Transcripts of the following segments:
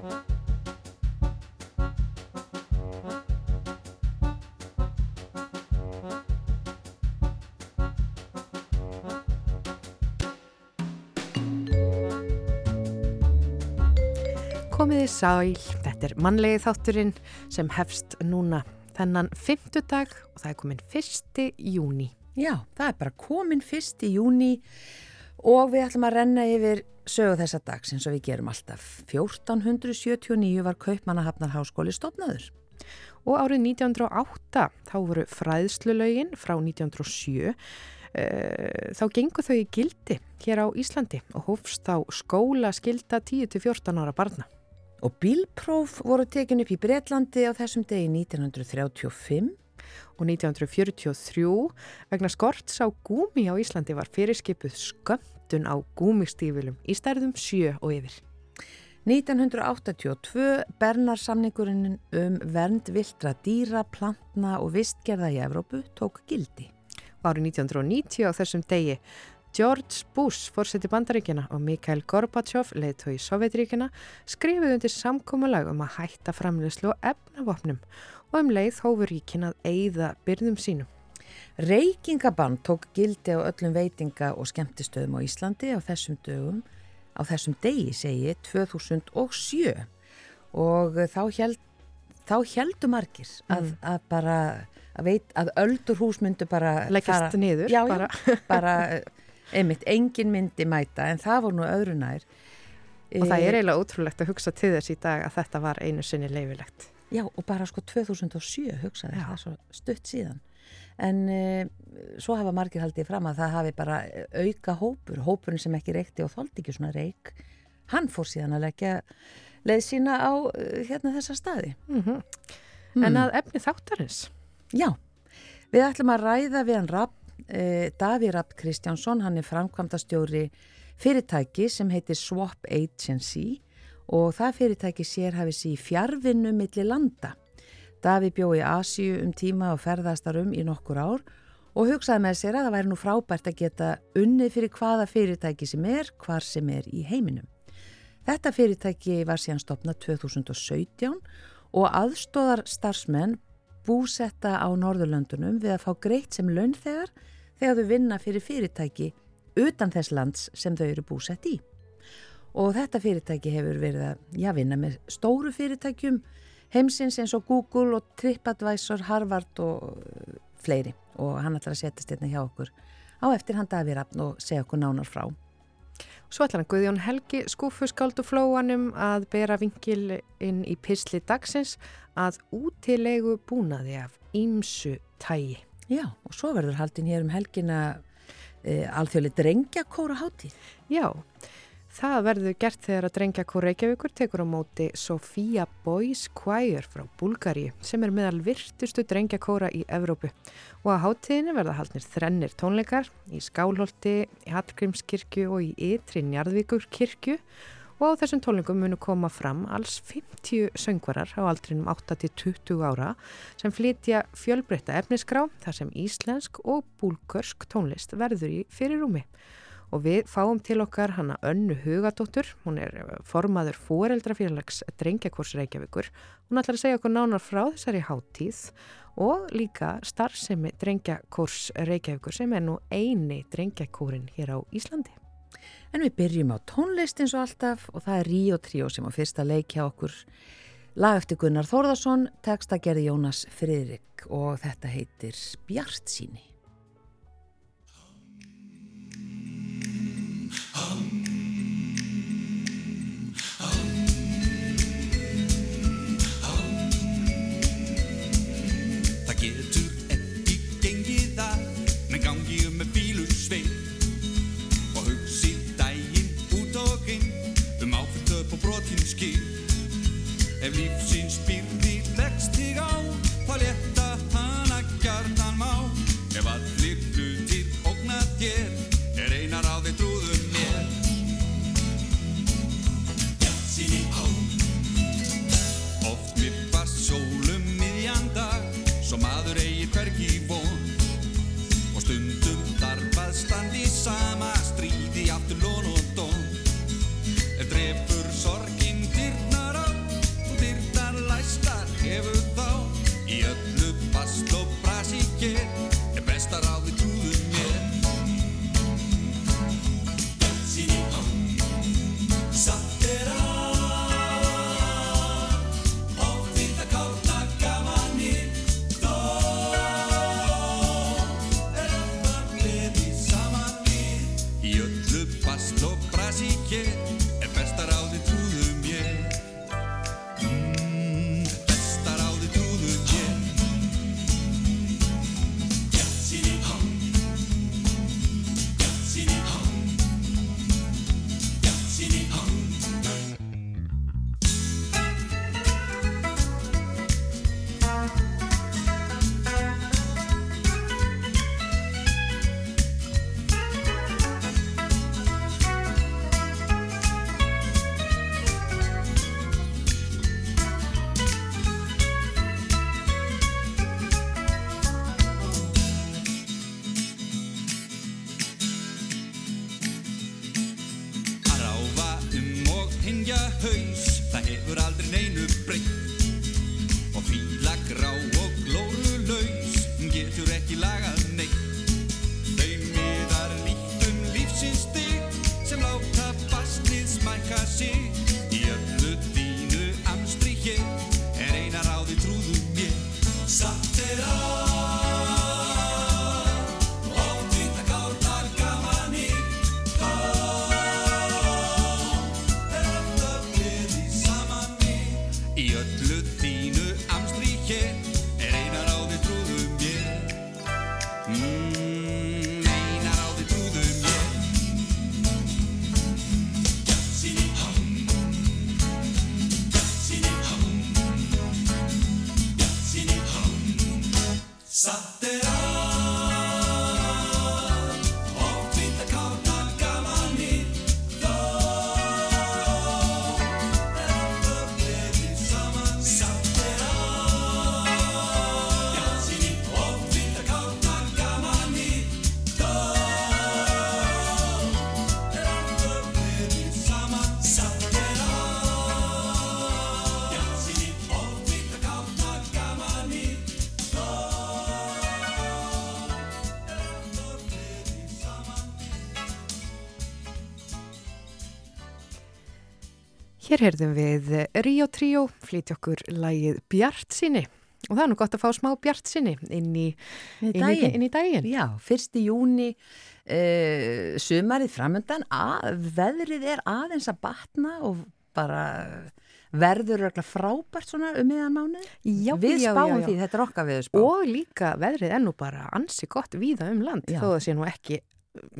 Komiði sæl, þetta er mannlegi þátturinn sem hefst núna þennan fymtudag og það er komin fyrsti júni. Já, það er bara komin fyrsti júni og við ætlum að renna yfir sögu þessa dags eins og við gerum alltaf. 1479 var Kaupmannahafnar háskóli stopnaður. Og árið 1908 þá voru fræðslulögin frá 1907 eh, þá gengur þau í gildi hér á Íslandi og hófst á skóla skilda 10-14 ára barna. Og bílpróf voru tekin upp í Breitlandi á þessum degi 1935 og 1943 vegna skorts á gúmi á Íslandi var fyrirskipuð skömmtun á gúmistífilum í stærðum sjö og yfir. 1982 bernar samningurinn um vernd viltra dýra, plantna og vistgerða í Evrópu tók gildi. Árið 1990 á þessum degi George Bush, fórseti bandaríkina og Mikhail Gorbachev, leiðtói í Sovjetríkina, skrifið undir samkómalag um að hætta framleyslu og efnavopnum og um leið hófur ríkin að eigða byrðum sínum. Reykingabann tók gildi á öllum veitinga og skemmtistöðum á Íslandi á þessum dögum, á þessum degi segi 2007 og þá held þá heldur margir að, mm. að bara að, veit, að öldur hús myndu bara leggast niður já, já, bara. einmitt, engin myndi mæta en það voru nú öðru nær. Og það er eh, eiginlega ótrúlegt að hugsa til þess í dag að þetta var einu sinni leifilegt Já, og bara sko 2007 hugsaði það svo stutt síðan en e, svo hafa margir haldið fram að það hafi bara auka hópur hópurinn sem ekki reykti og þóldi ekki svona reyk hann fór síðan að leggja leið sína á eh, hérna þessa staði mm -hmm. mm. En að efni þáttarins Já, við ætlum að ræða við hann rapp eh, Daví Rapp Kristjánsson, hann er framkvæmdastjóri fyrirtæki sem heitir Swap Agency og það fyrirtæki sér hafið sér fjárvinnu millir landa. Daví bjó í Asju um tíma og ferðastarum í nokkur ár og hugsaði með sér að það væri nú frábært að geta unnið fyrir hvaða fyrirtæki sem er, hvar sem er í heiminum. Þetta fyrirtæki var síðan stopnað 2017 og aðstóðar starfsmenn búsetta á Norðurlöndunum við að fá greitt sem launþegar þegar þau vinna fyrir fyrirtæki utan þess lands sem þau eru búsett í. Og þetta fyrirtæki hefur verið að já, vinna með stóru fyrirtækjum heimsins eins og Google og TripAdvisor, Harvard og uh, fleiri. Og hann ætlar að setjast hérna hjá okkur á eftir hann Davirafn og segja okkur nánar frá. Svo ætlar hann Guðjón Helgi skúfuskáldu flóanum að bera vingil inn í pisli dagsins að útilegu búnaði af ímsu tægi. Já, og svo verður haldin hér um helgina e, alþjóðli drengjakóra hátíð. Já, það verður gert þegar að drengjakóra Reykjavíkur tekur á móti Sofía Boys Choir frá Búlgari sem er meðal virtustu drengjakóra í Evrópu. Og að hátíðinu verða haldnir þrennir tónleikar í Skálholti, í Hallgrímskirkju og í Ytri Njarðvíkur kirkju og á þessum tólingum munu koma fram alls 50 söngvarar á aldrinum 8-20 ára sem flytja fjölbreytta efnisgrá þar sem íslensk og búlgörsk tónlist verður í fyrirrúmi. Og við fáum til okkar hana Önnu Hugadóttur, hún er formaður fóreldrafélags drengjakurs Reykjavíkur. Hún ætlar að segja okkur nánar frá þessari háttíð og líka starfsemi drengjakurs Reykjavíkur sem er nú eini drengjakúrin hér á Íslandi. En við byrjum á tónlist eins og alltaf og það er Ríó Tríó sem á fyrsta leikja okkur lag eftir Gunnar Þórðarsson, texta gerði Jónas Friðrik og þetta heitir Bjart síni. Það getur Hér heyrðum við Ríó Tríó, flytja okkur lægið Bjart sinni og það er nú gott að fá smá Bjart sinni inn í, Inn í inn í, daginn. inn í daginn. Já, fyrsti júni, uh, sumarið framöndan, að, veðrið er aðeins að batna og bara verður örugglega frábært svona um miðan mánuð. Já, Við spáum já, já. því, þetta er okkar við spá. Og líka veðrið er nú bara ansi gott víða um land þó það sé nú ekki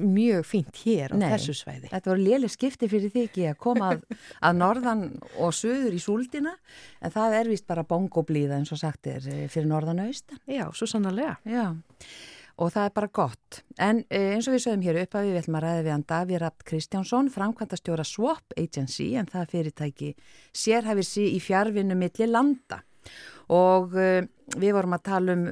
mjög fínt hér á Nei. þessu svæði. Þetta voru léleg skipti fyrir því ekki að koma að, að norðan og söður í súldina en það er vist bara bongoblíða eins og sagt er eh, fyrir norðan og austan. Já, svo sannarlega. Já, og það er bara gott. En eh, eins og við sögum hér upp að við ætlum að ræða við Daví Rapt Kristjánsson, framkvæmtastjóra Swap Agency, en það fyrirtæki sérhæfir sig í fjárvinnu milli landa. Og uh, við vorum að tala um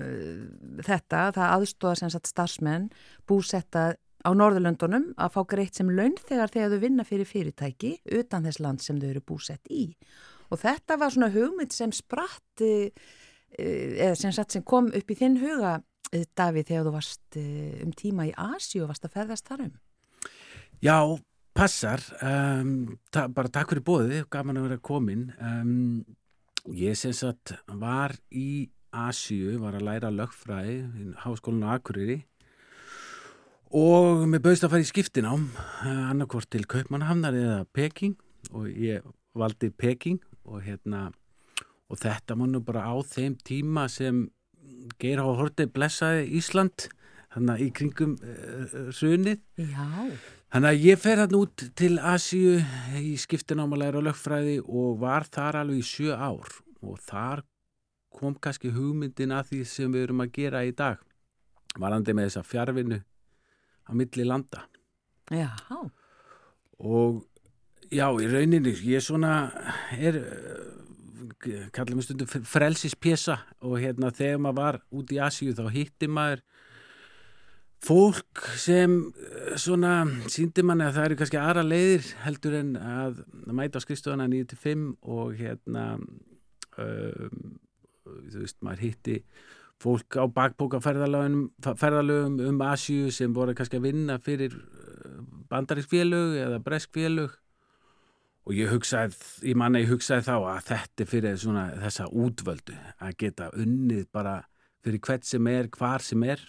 þetta, það aðstóða sem sagt starfsmenn búsetta á Norðurlöndunum að fá greitt sem laun þegar þegar þau vinna fyrir fyrirtæki utan þess land sem þau eru búsett í. Og þetta var svona hugmynd sem spratt, uh, eða sem sagt sem kom upp í þinn huga, uh, Davíð, þegar þú varst um tíma í Asi og varst að ferðast þar um. Já, passar. Um, ta bara takk fyrir bóðið, gaman að vera komin. Um, ég sem sagt var í Asíu, var að læra lögfræði í háskólinu Akureyri og mér bauðst að fara í skiptinám, uh, annarkvort til Kaupmannhamnar eða Peking. Og ég valdi Peking og hérna og þetta var nú bara á þeim tíma sem Geir Há Horti blessaði Ísland þannig í kringum uh, sunið Já. Þannig að ég fer hann út til Asíu í skiptinámalæra og lögfræði og var þar alveg í sjö ár. Og þar kom kannski hugmyndin að því sem við erum að gera í dag. Varandi með þessa fjárvinnu á milli landa. Já, og já, í rauninni ég svona er kallum við stundum frelsispjesa og hérna þegar maður var út í Asíu þá hitti maður fólk sem eh, svona síndi manni að það eru kannski aðra leiðir heldur en að mæta á skrifstofana 9-5 og hérna um, þú veist maður hitti fólk á bakbókaferðalögum ferðalögum um Asíu sem voru kannski að vinna fyrir bandarískfélög eða breskfélög og ég hugsaði, ég manna ég hugsaði þá að þetta er fyrir svona þessa útvöldu að geta unnið bara fyrir hvert sem er, hvar sem er.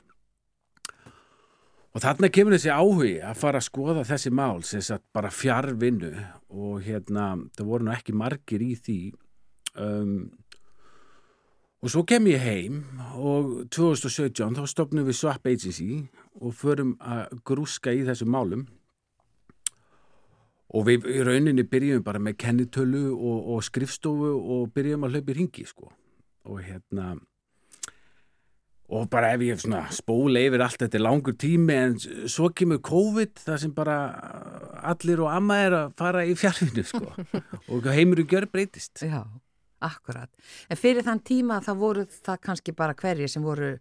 Og þarna kemur þessi áhugi að fara að skoða þessi mál sem sagt bara fjárvinnu og hérna það voru nú ekki margir í því. Um, og svo kem ég heim og 2017 þá stopnum við Swap Agency og förum að grúska í þessum málum. Og við í rauninni byrjum bara með kennitölu og, og skrifstofu og byrjum að hlaupa í ringi sko. Og hérna og bara ef ég spóla yfir allt þetta langur tími en svo kemur COVID það sem bara allir og amma er að fara í fjárfinu sko. Og heimurinn gjör breytist já, akkurat. En fyrir þann tíma þá voru það kannski bara hverjir sem voru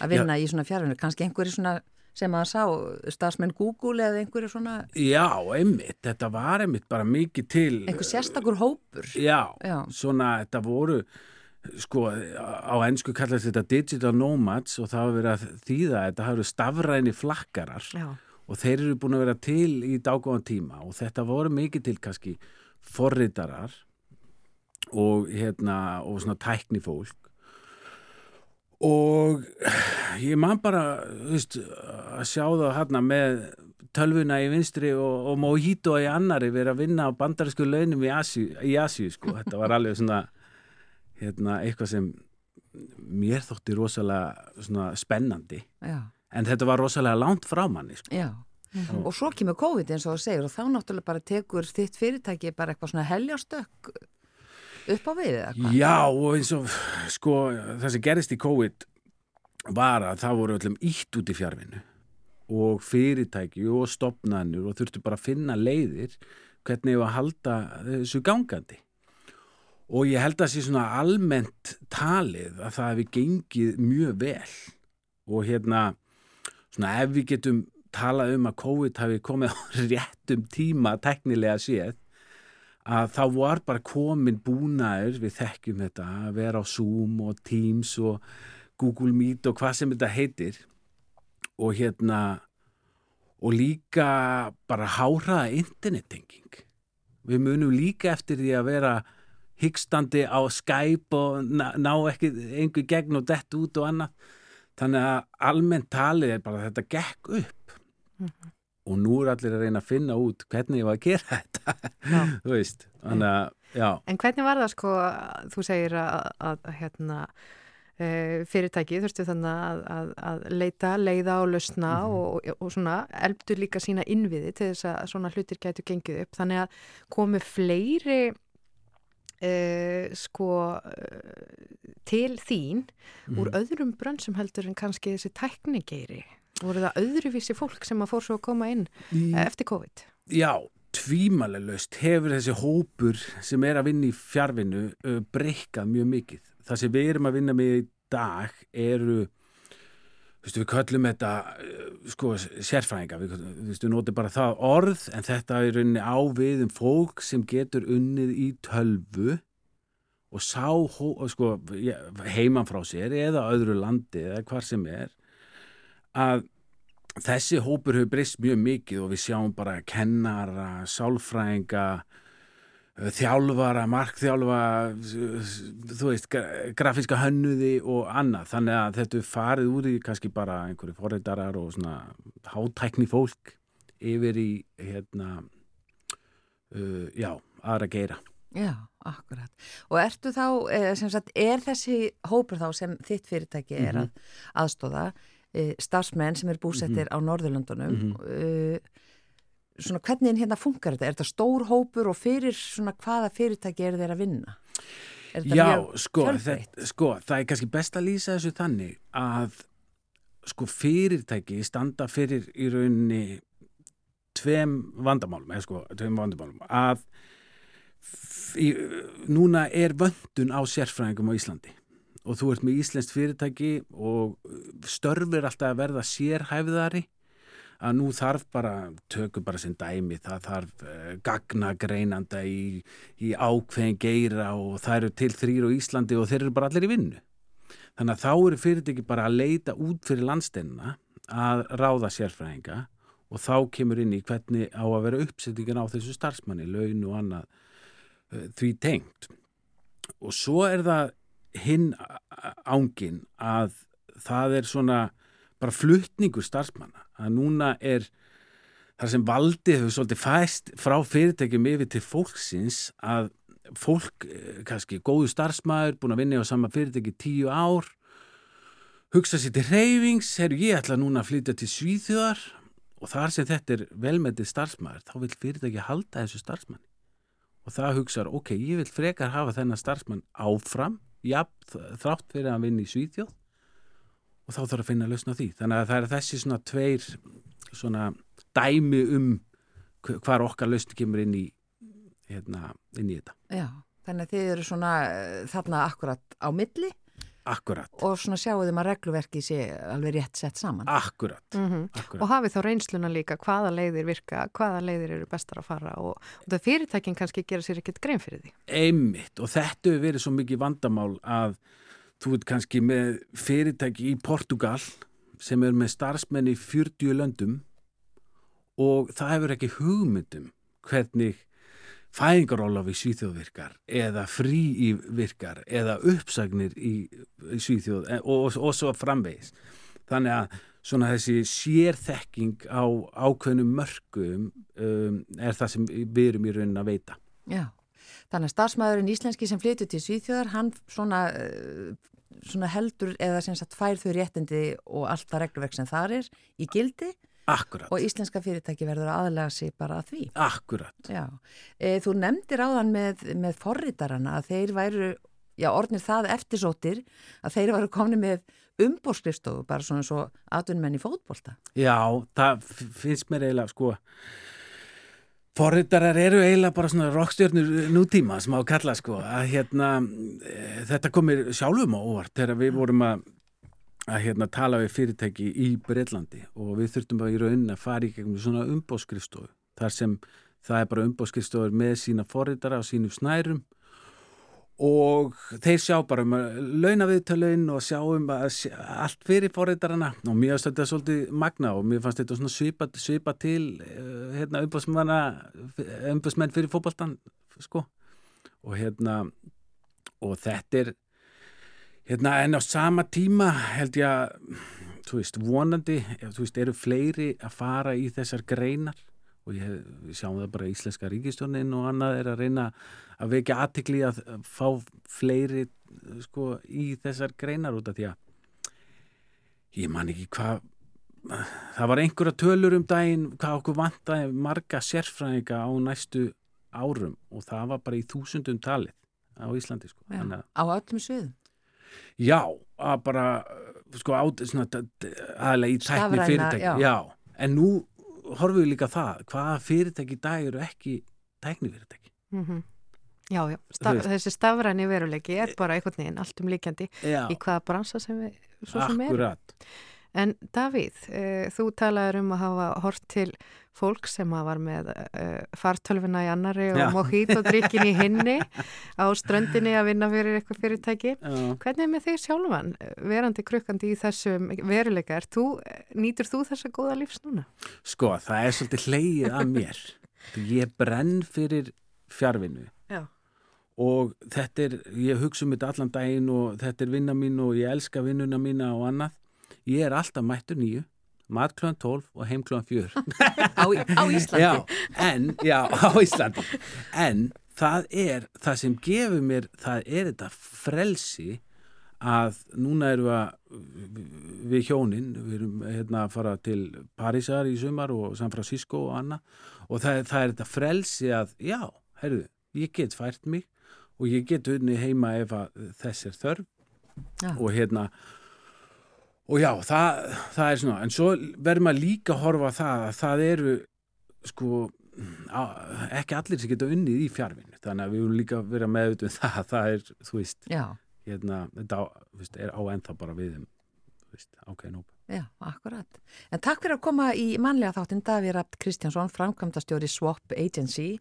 að vinna í svona fjárvinnu, kannski einhverju svona sem að sá stafsmenn Google eða einhverju svona, Já, einmitt, þetta var einmitt bara mikið til einhver sérstakur hópur. Já, Já. svona þetta voru sko á ennsku kallast þetta digital nomads og það hafa verið að þýða þetta hafa verið stafræni flakkarar Já, og þeir eru búin að vera til í dágóðan tíma og þetta voru mikið til kannski forritarar og hérna og svona tæknifólk og ég man bara veist, að sjá það hérna með tölvuna í vinstri og, og mojito í annari verið að vinna á bandarísku launum í Asíu sko. þetta var alveg svona hérna, eitthvað sem mér þótti rosalega spennandi Já, en þetta var rosalega langt frá manni sko. já. Og svo kemur COVID eins og það segir og þá náttúrulega bara tekur þitt fyrirtæki bara eitthvað svona heljastökk upp á við eða hvað? Já og eins og sko það sem gerist í COVID var að það voru öllum ítt út í fjárvinu og fyrirtæki og stopnanur og þurftu bara að finna leiðir hvernig við að halda þessu gangandi og ég held að sé svona almennt talið að það hefði gengið mjög vel og hérna svona ef við getum talað um að COVID hafi komið á réttum tíma teknilega séð að þá var bara komin búnaður, við þekkjum þetta, að vera á Zoom og Teams og Google Meet og hvað sem þetta heitir og hérna og líka bara háraða internettenging. Við munum líka eftir því að vera hyggstandi á Skype og ná, ekki einhver gegn og dett út og annað. Þannig að almennt talið er bara að þetta gekk upp og nú er allir að reyna að finna út hvernig ég var að gera þetta. Þú veist, þannig að já, En hvernig var það sko, þú segir að, að, hérna, e, fyrirtæki þurftu þannig að, að, að leita, leiða og lausna og, og, og svona elbdu líka sína innviði til þess að svona hlutir gætu gengið upp. Þannig að komu fleiri e, sko e, til þín úr öðrum brönnsum heldur en kannski þessi tæknigeiri. Voru það öðruvísi fólk sem að fór svo að koma inn í, eftir COVID? já tvímæleust hefur þessi hópur sem er að vinna í fjárvinnu uh, breykað mjög mikið. Það sem við erum að vinna með í dag eru veist, við köllum þetta uh, sko, sérfræðinga, við, við notum bara það orð, en þetta er rauninni á við um fólk sem getur unnið í tölvu og sá sko, heiman frá sér eða öðru landi eða hvar sem er að þessi hópur hefur breyst mjög mikið og við sjáum bara kennara, sálfræðinga eh, þjálfara, markþjálfa þú veist, gra- grafíska hönnuði og annað, þannig að þetta farið úr í kannski bara einhverju forreitarar og svona hátækni fólk yfir í hérna uh, já, aðra geira. Já, akkurat. Og ertu þá, eh, sem sagt, er þessi hópur þá sem þitt fyrirtæki er að aðstóða, eh, starfsmenn sem er búsettir á Norðurlöndunum, eh, svona hvernig hérna funkar þetta? Er þetta stór hópur og fyrir svona hvaða fyrirtæki er þeir að vinna? Er þetta Já, mjög sko, fjölbreytt? það, sko, það er kannski best að lýsa þessu þannig að sko fyrirtæki standa fyrir í rauninni tveim vandamálum, eða sko, tveim vandamálum, að í, núna er vöndun á sérfræðingum á Íslandi og þú ert með íslenskt fyrirtæki og störfur alltaf að verða sérhæfðari að nú þarf bara, tökum bara sem dæmi, það þarf uh, gagnagreinanda í, í ákveðin geira og það eru til þrýr á Íslandi og þeir eru bara allir í vinnu. Þannig að þá eru fyrirtæki bara að leita út fyrir landsteinna að ráða sérfræðinga og þá kemur inn í hvernig á að vera uppsettingin á þessu starfsmanni, laun og annað uh, því tengt. Og svo er það hinn ángin að það er svona bara flutningur starfsmanna að núna er þar sem valdið hefur svolítið fæst frá fyrirtækjum yfir til fólksins að fólk, eh, kannski góðu starfsmæður, búin að vinna á sama fyrirtæki tíu ár, hugsa sér til reyfings, herru ég ætla núna að flytja til Svíþjóðar og þar sem þetta er velmetið starfsmæður, þá vil fyrirtæki halda þessu starfsmanni. Og það hugsaður, ok, ég vil frekar hafa þennan starfsmann áfram, jafn, þrátt fyrir að vinna í Svíþjóð og þá þarf að finna lausna á því. Þannig að það er þessi svona tveir svona dæmi um hv- hvar okkar lausni kemur inn í hérna, inn í þetta. Já, þannig að þið eru svona eh, þarna akkurat á milli akkurat, og svona sjáu þeim að regluverki sé alveg rétt sett saman. akkurat, Mhm. akkurat. Og hafið þá reynsluna líka hvaða leiðir virka, hvaða leiðir eru bestar að fara og, og það fyrirtækin kannski gera sér ekkert grein fyrir því. Einmitt og þetta hefur verið svo mikið vandamál að þú veit kannski með fyrirtæki í Portugal sem er með starfsmenn í 40 löndum og það hefur ekki hugmyndum hvernig fæðingarólof í Svíþjóð virkar eða frí í virkar eða uppsagnir í, í Svíþjóð e- og, og, og svo framvegis. Þannig að svona þessi sérþekking á ákveðnum mörgum um, er það sem við erum í raunin að veita. Já, þannig að starfsmæðurinn íslenski sem flytur til Svíþjóðar, hann svona, eh, svona heldur eða sem sagt fær þau réttindi og allt það regluverk sem þar er í gildi Akkurat, og íslenska fyrirtæki verður að aðlega sig bara að því. akkurat. Já, e, þú nefndir áðan með, með forritarana að þeir væru, já orðnir það eftirsóttir að þeir væru komni með umbórskrifstofu bara svona svo atvinnmenn í fótbolta. Já, það finnst mér eiginlega sko forritarar eru eiginlega bara svona rockstjörnur nútíma sem á að kalla sko að hérna e, þetta komir sjálfum á óvart þegar við vorum að að hérna tala við fyrirtæki í Breitlandi og við þurftum bara í raunin að fara í gegnum svona umbóðskrifstofu þar sem það er bara umbóðskrifstofur með sína forritara á sínum snærum og þeir sjá bara um að launa viðtöluinn og sjá um að sjá allt fyrir forritarana og mér finnst þetta svolítið magna og mér fannst þetta svona svipa, svipa til uh, hérna umbóðsmenn fyrir fótboltan sko. Og hérna og þetta er hérna en á sama tíma held ég að þú veist vonandi þú veist eru fleiri að fara í þessar greinar og ég, við sjáum það bara í íslenska ríkistjónin og annað er að reyna að vekja aðtikli að fá fleiri sko í þessar greinar út af því að ég man ekki hvað það var einhverja tölur um daginn hvað okkur vantaði marga sérfræðinga á næstu árum og það var bara í þúsundum talið á Íslandi sko. Já, að- á öllum sviðum. Já, að bara sko át, svona, aðalega í tækni fyrirtæki já. en nú horfum við líka það hvaða fyrirtæki í dag eru ekki tækni fyrirtæki Mm Já, já, Sta Þú veist. þessi stafræni veruleiki er bara einhvern veginn allt um líkjandi Já, í hvaða bransa sem við svo sem er. akkurat En Davíð, uh, þú talaður um að hafa hort til fólk sem var með uh, fartölfuna í annari og Já. mojito drikkin í hinni á ströndinni að vinna fyrir eitthvað fyrirtæki. Já. Hvernig er með þig sjálfan, eh, verandi krukkandi í þessum veruleika? Er þú, nýtur þú þessa góða lífs núna? Sko, það er svolítið hleyið að mér ég brenn fyrir fjárvinnu Já. og þetta er, ég hugsa um þetta allan daginn og þetta er vinna mín og ég elska vinnuna mína og annað ég er alltaf mættur nýju mat kljóðan 12 og heim kljóðan 4 Á, á Íslandi. Já, en, já, á Íslandi en það er, það sem gefur mér, það er þetta frelsi að núna erum við að við hjónin, við erum hérna að fara til Parísar í sumar og San Francisco og annað og það, það er þetta frelsi að, já, herðu ég get fært mig og ég get unni heima ef að þess er þörf Já. og hérna og já, það, það er svona en svo verður maður líka að horfa það að það eru sko ekki allir sem geta unnið í fjárvinnu þannig að við viljum líka vera meðutum það að það er, þú veist, Já, hérna þetta á, veist, er á ennþá bara við um, ákveðin hópa já, akkurat. En takk fyrir að koma í mannlega þáttinn Davíð Rapt Kristjánsson, framkvæmdastjóri Swap Agency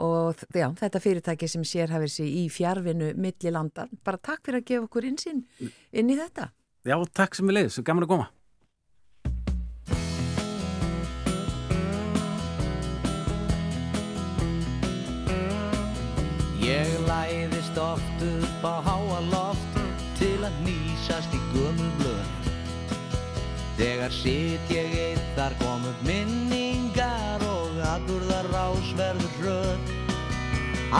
og já, þetta fyrirtæki sem sér hafið sér í fjárvinnu milli landa. Bara takk fyrir að gefa okkur insinn inn í þetta. Já, takk sem við leiðis, gaman að koma Ég læðist oft upp á háa loft til að nýsast í gömul blöð. Þegar sit ég eitt þar kom upp minningar og allurðar rásverður hröð.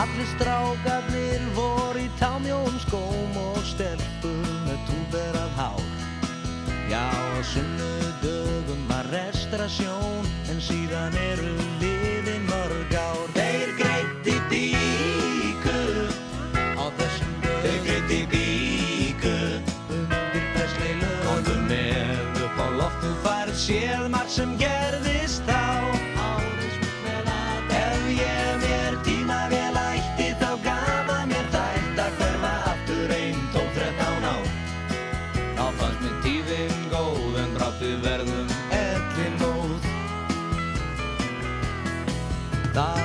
Allir strákarnir voru í támjóum skóm og stelpur. Já, sunnudögum var restaurasjón en síðan eru liðin mörg ár. Þeir greitti díku á þessum dögum. Þeir greitti díku undir presleilu. Komdu með upp á loftu færð séð margt sem gerðist þá. Það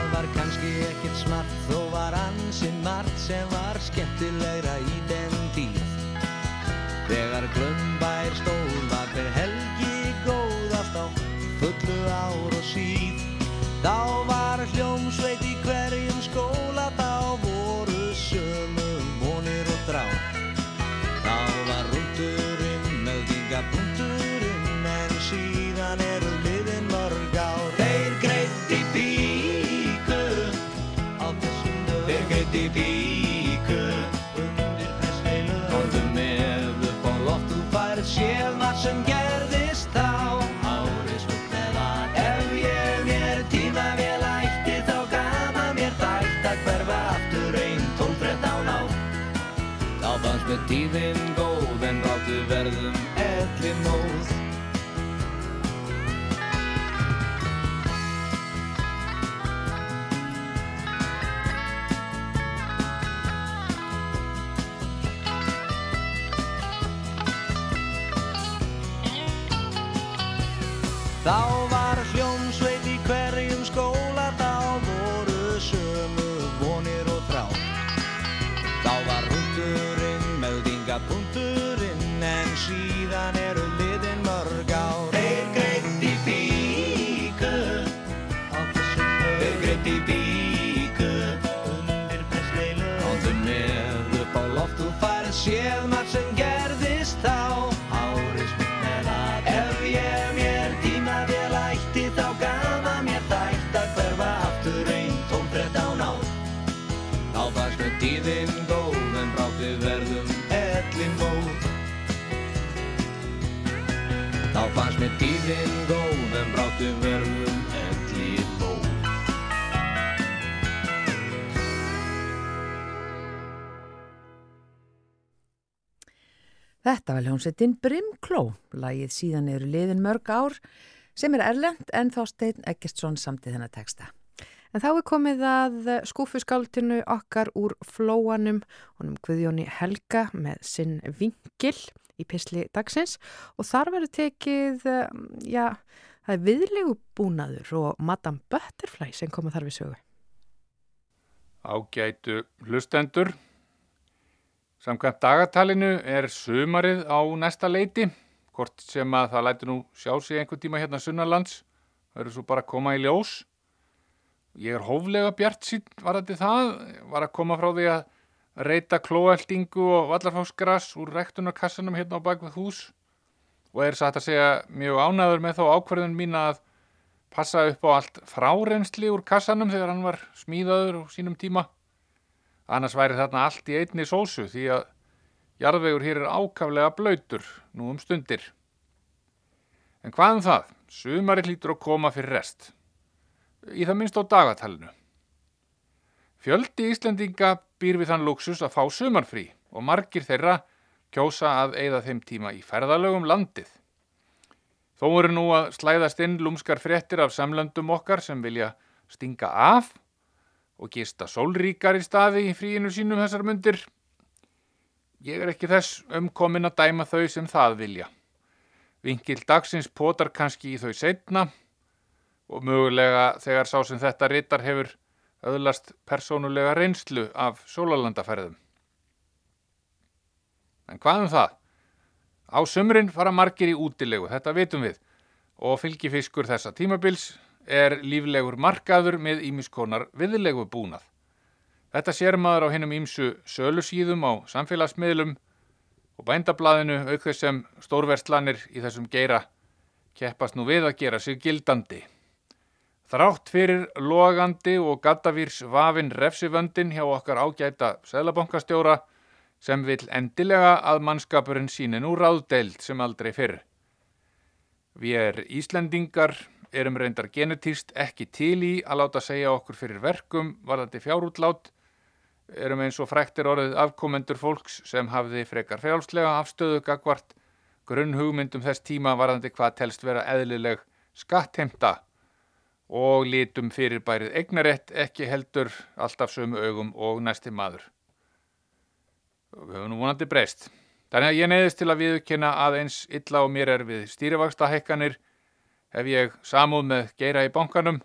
tíðin góð en ráttu verðum elli móð. Þá tíðin góð en brátt við verðum ellin móð Þetta var hljómsveitin Brimkló, lagið síðan eru liðin mörg ár sem er erlend en þá stein Eggertsson samtið þennan texta. En þá er komið að skúfuskáltinu okkar úr flóanum, honum Guðjóni Helga með sinn vingil í pisli dagsins og þar verður tekið, eh, já, það er viðlegu búnaður og Madame Butterfly sem koma þar við sögu. Ágætu hlustendur. Samkvæmt dagatalinu er sumarið á næsta leiti, hvort sem að það læti nú sjá sig einhver tíma hérna sunnarlands, það eru svo bara að koma í ljós. Ég er hóflega bjart sín varandi það, var að koma frá því að reyta klóeldingu og vallarfáskras úr rektunarkassanum hérna á bakvið hús og er satt að segja mjög ánæður með þá ákverðun mín að passa upp á allt frárensli úr kassanum þegar hann var smíðaður á sínum tíma. Annars væri þarna allt í einni sósu því að jarðvegur hér er ákaflega blöytur nú um stundir. En hvað um það? Sumari hlýtur að koma fyrir rest. Í það minnst á dagatalinu. Fjöldi Íslendinga býr við þann luxus að fá sumarfrí og margir þeirra kjósa að eigða þeim tíma í ferðalögum landið. Þó eru nú að slæðast inn lúmskar fréttir af samlöndum okkar sem vilja stinga af og gista sólríkar í staði í fríinu sínum þessar myndir. Ég er ekki þess umkomin að dæma þau sem það vilja. Vingil dagsins potar kannski í þau setna og mögulega þegar sá sem þetta ritar hefur öðlast persónulega reynslu af sólalandaferðum. En hvað um það? Á sumrin fara margir í útilegu, þetta vitum við, og fylgifiskur þessa tímabils er líflegur markaður með ímiskonar viðlegu búnað. Þetta sér maður á hinnum ímsu sölusíðum á samfélagsmiðlum og bændablaðinu auk þess sem stórverstlanir í þessum geira keppast nú við að gera sig gildandi. Þrátt fyrir logandi og gattavírs vafin refsivöndin hjá okkar ágæta sælabankastjóra sem vil endilega að mannskapurinn síni nú ráðdeild sem aldrei fyrr. Við er Íslendingar erum reyndar genetíst ekki til í að láta segja okkur fyrir verkum varðandi fjárútlát, erum eins og fræktir orðið afkomendur fólks sem hafði frekar frjálslega afstöðu gagvart grunnhugmyndum þess tíma varðandi hvað telst vera eðlileg skattheimta og lítum fyrirbærið eignarétt ekki heldur alltaf sömu augum og næsti maður. Við höfum nú vonandi breyst. Þannig að ég neyðist til að viðkynna að eins illa og mér er við stýrivaksta hekkanir hef ég samúð með geira í bankanum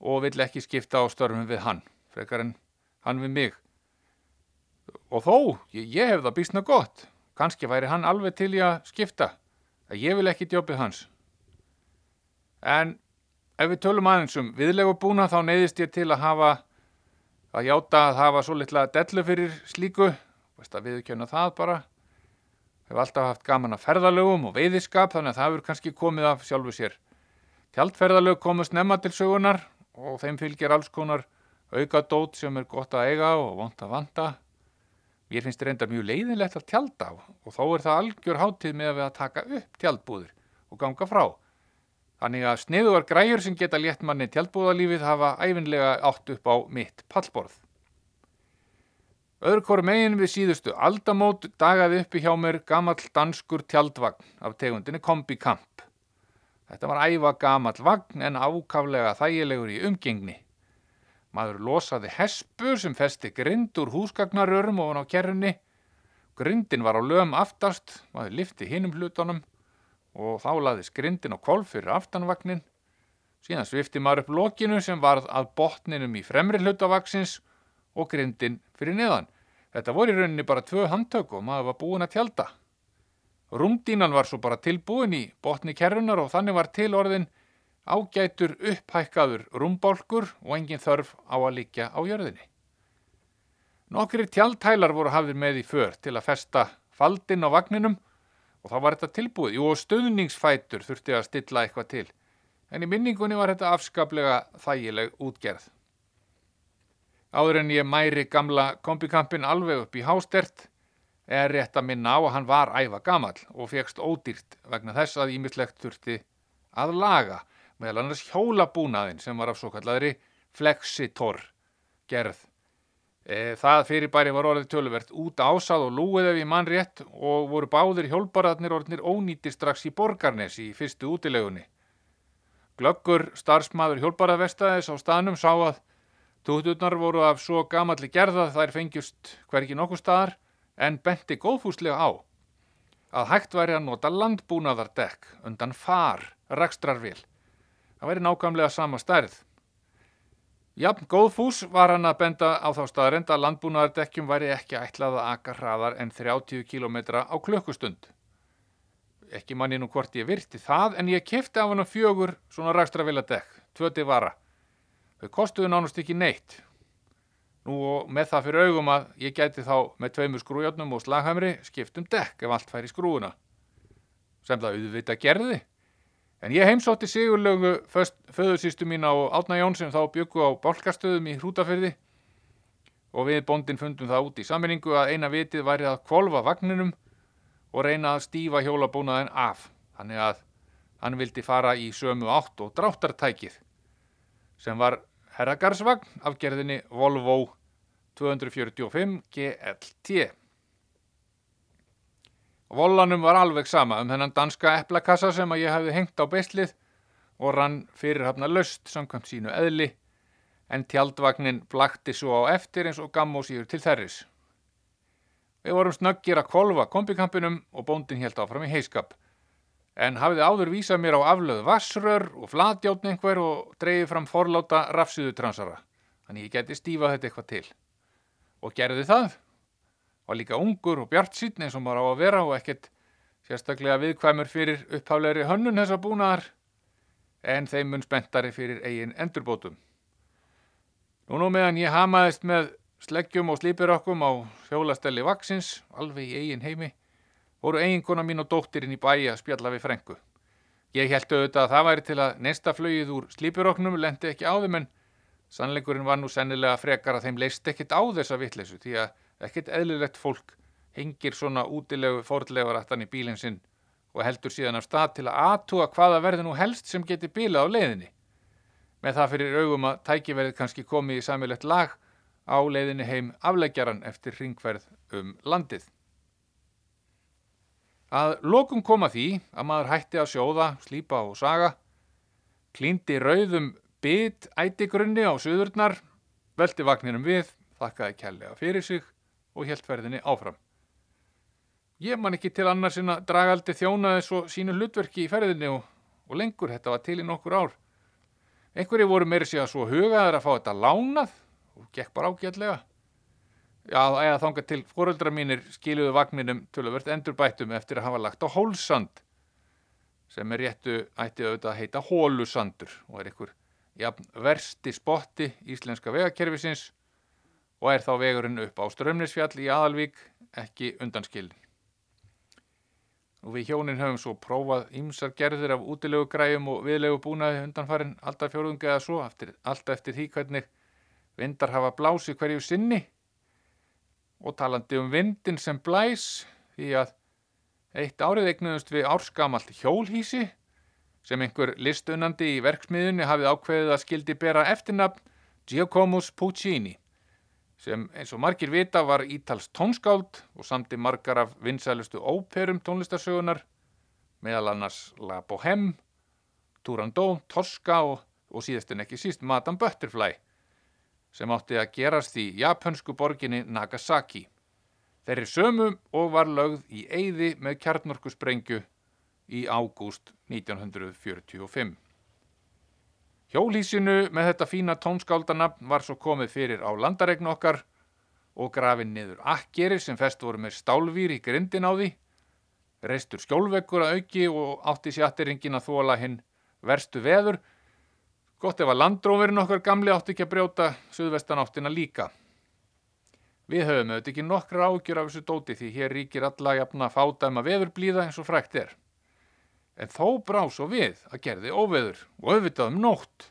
og vill ekki skipta á störfum við hann, frekar en hann við mig. Og þó, ég, ég hef það bísna gott, kannski væri hann alveg til í að skipta, að ég vil ekki djópið hans. En ef við tölum aðeins um viðlegu búna þá neyðist ég til að hafa, að játa að hafa svo litla dellu fyrir slíku, veist að viðkjöna það bara, hef alltaf haft gaman að ferðalögum og veiðiskap þannig að það hefur kannski komið af sjálfu sér. Tjaldferðalög komast nefna til sögunar og þeim fylgir alls konar auka dót sem er gott að eiga og vant að vanda. Mér finnst þetta reyndar mjög leiðinlegt að tjalda á og þó er það algjör hátíð með að við taka upp tjaldbúðir og ganga frá. Þannig að sniðugar græjur sem geta létt manni tjaldbúðalífið hafa æfinlega átt upp á mitt pallborð. Öðru koru megin við síðustu aldamót dagaði uppi hjá mér gamall danskur tjaldvagn af tegundinni Kombi Kamp. Þetta var æfa gamall vagn en ákaflega þægilegur í umgengni. Maður losaði hespu sem festi grind úr húsgagnarörum ofan á kerrunni. Grindin var á lögum aftast, maður lifti hinum hlutunum og þá laðis grindin á kolf fyrir aftanvagnin. Síðan svifti maður upp lokinu sem varð að botninum í fremri hlutavaksins og grindin fyrir neðan. Þetta voru í rauninni bara tvö handtök og maður var búin að tjálta. Rúmdínan var svo bara tilbúin í botni kerrunar og þannig var til orðin ágætur upphækkaður rúmbálkur og engin þörf á að líkja á jörðinni. Nokkri tjaldhælar voru hafðir með í för til að festa faldinn á vagninum og þá var þetta tilbúið. Jú stöðningsfætur þurfti að stilla eitthvað til en í minningunni var þetta afskaplega þægileg útgerð. Áður en ég mæri gamla kombikampin alveg upp í hástert er rétt að minna á að hann var æfa gamal og fegst ódýrt vegna þess að ímislegt þurfti að laga meðal annars hjólabúnaðin sem var af svo kalladri flexitor gerð. E, það fyrirbæri var orðið töluvert út ásað og lúið ef ég mann rétt og voru báðir hjólbaraðnir orðinir ónýttir strax í borgarnesi í fyrstu útilegunni. Glöggur starfsmaður hjólbaraðvestaðis á staðnum sá að Túturnar voru af svo gamalli gerða þær fengjust hverki nokkuð staðar en benti góðfúslega á að hægt væri að nota landbúnaðardekk undan far rekstrarvél. Það væri nákvæmlega sama stærð. Jafn góðfús var hann að benda á þá staðarind að landbúnaðardekkjum væri ekki ætlað að aka hraðar en 30 km á klukkustund. Ekki manni nú hvort ég virti það en ég kefti af hann fjögur svona rekstravéladekk, tvöti vara. Þau kostuðu nánast ekki neitt. Nú og með það fyrir augum að ég gæti þá með tveimur skrújörnum og slaghamri skiptum dekk ef allt fær í skrúuna. Sem það auðvita gerði. En ég heimsótti sigurlögu föðursýstu mín á Átna Jón sem þá byggu á bálkastöðum í hrútafyrði og við bóndin fundum það út í saminningu að eina vitið væri að kvolva vagninum og reyna að stífa hjólabúnaðin af. Þannig að hann vildi fara í sömu átt og dráttartækið sem var herragarsvagn af gerðinni Volvo 245 GLT. Vollanum var alveg sama um þennan danska eplakassa sem að ég hefði hengt á beislið og rann fyrirhafna löst samkvæmt sínu eðli en tjaldvagnin blakti svo á eftir eins og gamm og síður til þerris. Við vorum snöggir að kolva kombikampinum og bóndin helt áfram í heiskap en hafiði áður vísað mér á aflöð vassrör og flatjátn einhver og dreyði fram forláta rafsýðutransara. Þannig ég geti stífað þetta eitthvað til. Og gerði það. Var líka ungur og bjart sín eins og maður á að vera og ekkert sérstaklega viðkvæmur fyrir uppháleiri hönnun þessa búnaðar en þeim mun spenntari fyrir eigin endurbótum. Nú nú meðan ég hamaðist með sleggjum og slípirokkum á hjólastelli vaksins, alveg í eigin heimi, voru eiginkona mín og dóttirinn í bæi að spjalla við frengu. Ég held auðvitað að það væri til að nesta flögið úr slípuroknum lendi ekki á þeim en sannleikurinn var nú sennilega frekar að þeim leist ekkit á þessa vittlesu því að ekkit eðlilegt fólk hengir svona útilegu fordlegarættan í bílinn sinn og heldur síðan af stað til að aðtúa hvaða verði nú helst sem geti bílað á leiðinni. Með það fyrir augum að tækiverðið kannski komið í samilegt lag á leiðinni heim afleggjaran eftir ringverð um landið. Að lokum koma því að maður hætti að sjóða, slípa og saga, klíndi rauðum bytt ætigrunni á suðurnar, veldi vagninum við, þakkaði kjallega fyrir sig og helt ferðinni áfram. Ég man ekki til annars en að dragaldi þjónaði svo sínu hlutverki í ferðinni og, og lengur þetta var til í nokkur ár. Einhverju voru meiri sig að svo hugaður að fá þetta lánað og gekk bara ágætlega. Já, eða þangað til fóröldra mínir skiluðu vagninum töluvert endurbættum eftir að hafa lagt á hólsand sem er réttu ætti auðvitað að heita hólusandur og er einhver jafn, versti spotti íslenska vegakerfisins og er þá vegurinn upp á Strömnisfjall í Aðalvík ekki undanskilin. Og við hjónin höfum svo prófað ýmsar gerðir af útilegu græjum og viðlegu búnaði undanfarin alltaf fjórðungi eða svo, alltaf eftir því hvernig vindar hafa blási hverju sinni og talandi um vindin sem blæs því að eitt árið eignuðust við árskamalt hjólhísi sem einhver listunandi í verksmiðunni hafið ákveðið að skildi bera eftirnafn Giacomus Puccini sem eins og margir vita var ítals tónskáld og samti margar af vinsælustu óperum tónlistarsögunar meðal annars La Bohème, Turandot, Tosca og, og síðast en ekki síst Madame Butterfly sem átti að gerast í japansku borginni Nagasaki. Þeirri sömu og var lögð í eyði með kjarnorkusprengju í ágúst 1945. Hjólísinu með þetta fína tónskáldanafn var svo komið fyrir á landaregn okkar og grafin niður akkeri sem fest voru með stálvýr í grindin á því, reistur skjólveggur að auki og átti sjatteringin að þóla hinn verstu veður Gott ef að landrófurinn okkar gamli átti ekki að brjóta suðvestanáttina líka. Við höfum auðvitað ekki nokkra ágjur af þessu dóti því hér ríkir alla jafna fádæma veðurblíða eins og frækt er. En þó brá svo við að gerði óveður og auðvitað um nótt.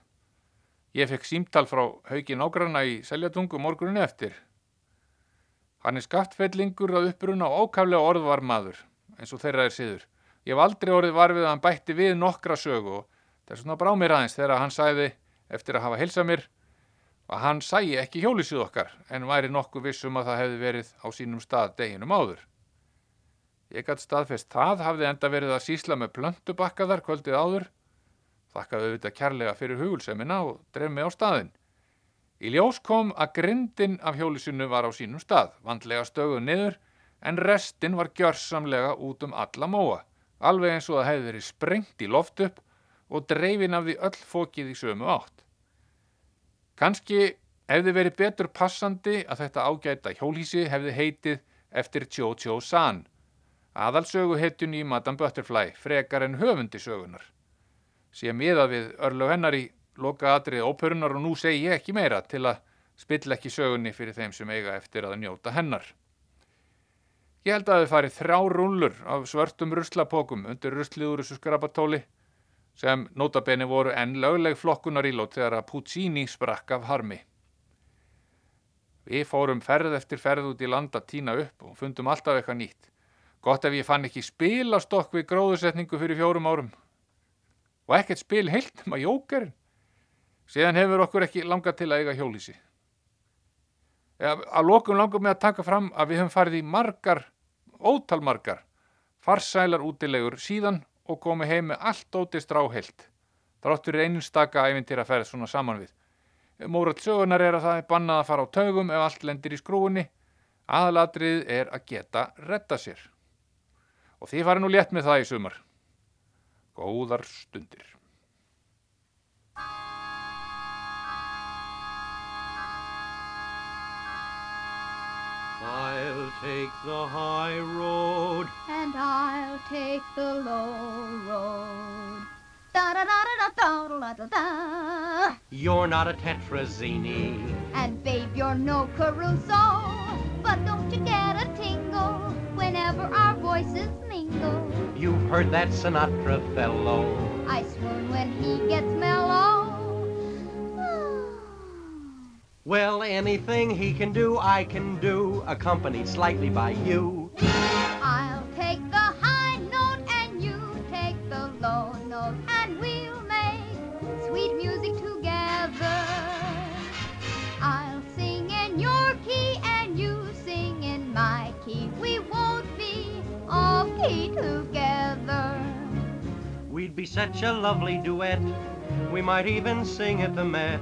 Ég fekk símtal frá haugin ágranna í seljatungu morgunin eftir. Hann er skattfellingur að uppruna og ákaflega orðvar maður eins og þeirra er siður. Ég hef aldrei orðið varfið að hann bætti við nokkra sögu og Þess vegna brá mér aðeins þegar hann sæði eftir að hafa hilsað mér að hann sæi ekki hjólisíð okkar en væri nokkuð vissum að það hefði verið á sínum stað deginum áður. Ég gætt staðfest það hafði enda verið að sísla með plöntubakkaðar kvöldið áður, þakkaði auðvitað kærlega fyrir hugulsemina og dref mig á staðin. Í ljós kom að grindin af hjólisínu var á sínum stað, vandlega stöguð niður en restin var gjörsamlega út um alla móa, alveg eins og það hefði verið sprengt í loft upp og dreifin af því öll fókið í sömu átt. Kanski hefði verið betur passandi að þetta ágæta hjólísi hefði heitið eftir Cho-Cho San, aðalsögu heitjun í Madame Butterfly, frekar en höfundi sögunar. Sér miðað við örlu hennar í loka atrið óperunar og nú segi ég ekki meira til að spilla ekki sögunni fyrir þeim sem eiga eftir að njóta hennar. Ég held að þau farið þrá rúllur af svörtum ruslapókum undir rusliður þessu skrapatóli sem notabene voru enn lögleg flokkunarílót þegar að Puccini sprakk af harmi. Við fórum ferð eftir ferð út í land að týna upp og fundum alltaf eitthvað nýtt. Gott ef ég fann ekki spilastokk við gróðursetningu fyrir fjórum árum. Og ekkert spil heilt um að jókerinn. Síðan hefur okkur ekki langað til að eiga hjólísi. Að lokum langum með að taka fram að við höfum farið í margar, ótalmargar, farsælar útilegur síðan og komi heim með allt ótist ráheilt. Þráttur er eininstaka æfintýra að ferða svona saman við. Mórat sögunar er að það er bannað að fara á taugum ef allt lendir í skrúinni. Aðalatrið er að geta retta sér. Og því fari nú létt með það í sumar. Góðar stundir. I'll take the high road and I'll take the low road. Da da da da da da da da. You're not a Tetrazzini. And babe, you're no Caruso. But don't you get a tingle whenever our voices You've heard that Sinatra fellow. I swoon when he gets mellow. Well, anything he can do, I can do, accompanied slightly by you. We'd be such a lovely duet. We might even sing at the Met.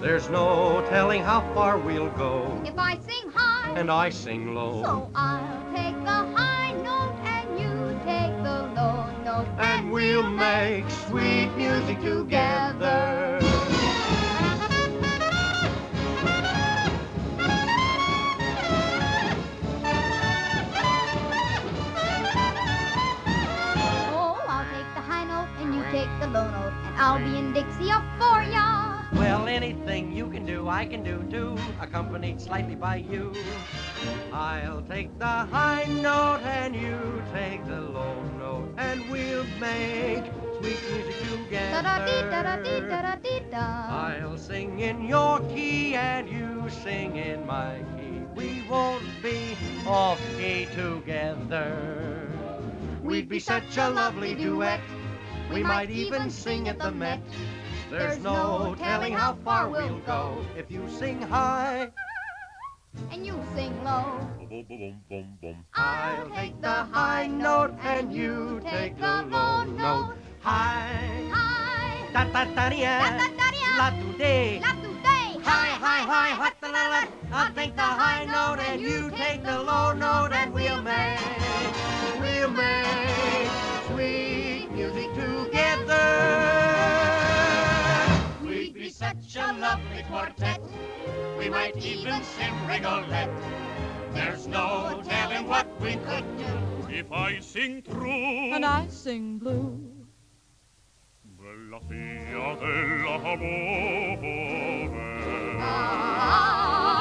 There's no telling how far we'll go. If I sing high and I sing low. So I'll take the high note and you take the low note. And, and we'll make sweet music together. Bono, and I'll be in Dixie up for ya. Well, anything you can do, I can do too, accompanied slightly by you. I'll take the high note and you take the low note, and we'll make sweet music together. I'll sing in your key and you sing in my key. We won't be off key together. We'd be such a lovely duet. We might even sing at the Met. There's no telling how far we'll go if you sing high. And you sing low. I'll take the high note and you take the low note. High. High. Da da da Da da da dee La do day. La today. High, high, high, hot la la. I'll take the high note and you take the low note and we'll make, we'll make such a lovely quartet. We might even sing Rigolette. There's no telling what we could do. If I sing true and I sing blue. Bella fia dell'amore Ah.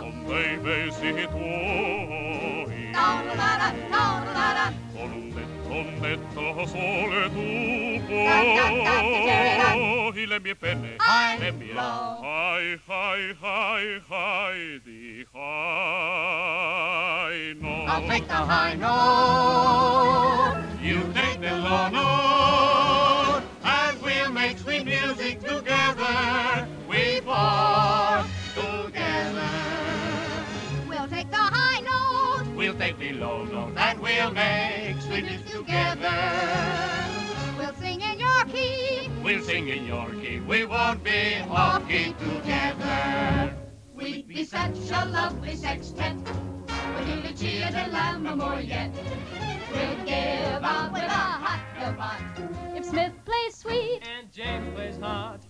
Sono dei besi tuoi netto, un netto sole tu Da, da, da, da, puoi Le mie penne, High, le mie low. High, high, high, high Di high no I'll take the high note. You take the low note. And we'll make sweet music together. We four together. We'll take the low note and we'll make sweet music together. We'll sing in your key. We'll sing in your key. We won't be off key together. We'd be such a lovely sextet. With Lily Chia and Lamb more yet. We'd give out with a hot robot. If Smith plays sweet. And James plays hard.